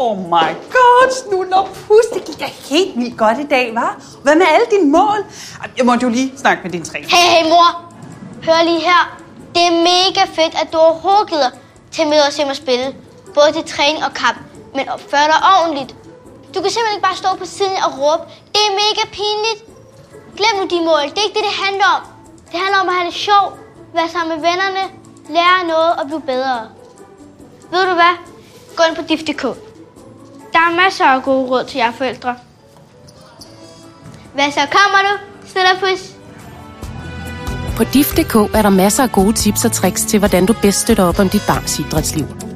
Oh my god, snuller pus. Det gik da helt vildt godt i dag, var? Hvad med alle dine mål? Jeg måtte jo lige snakke med din træner. Hey, hey mor. Hør lige her. Det er mega fedt, at du overhovedet gider til med at se mig spille. Både til træning og kamp. Men opfør dig ordentligt. Du kan simpelthen ikke bare stå på siden og råbe. Det er mega pinligt. Glem nu de mål. Det er ikke det, det handler om. Det handler om at have det sjovt. Være sammen med vennerne. Lære noget og blive bedre. Ved du hvad? Gå ind på diff.dk har masser af gode råd til jer forældre. Hvad så kommer du? Snillerpus. På dif.dk er der masser af gode tips og tricks til, hvordan du bedst støtter op om dit barns idrætsliv.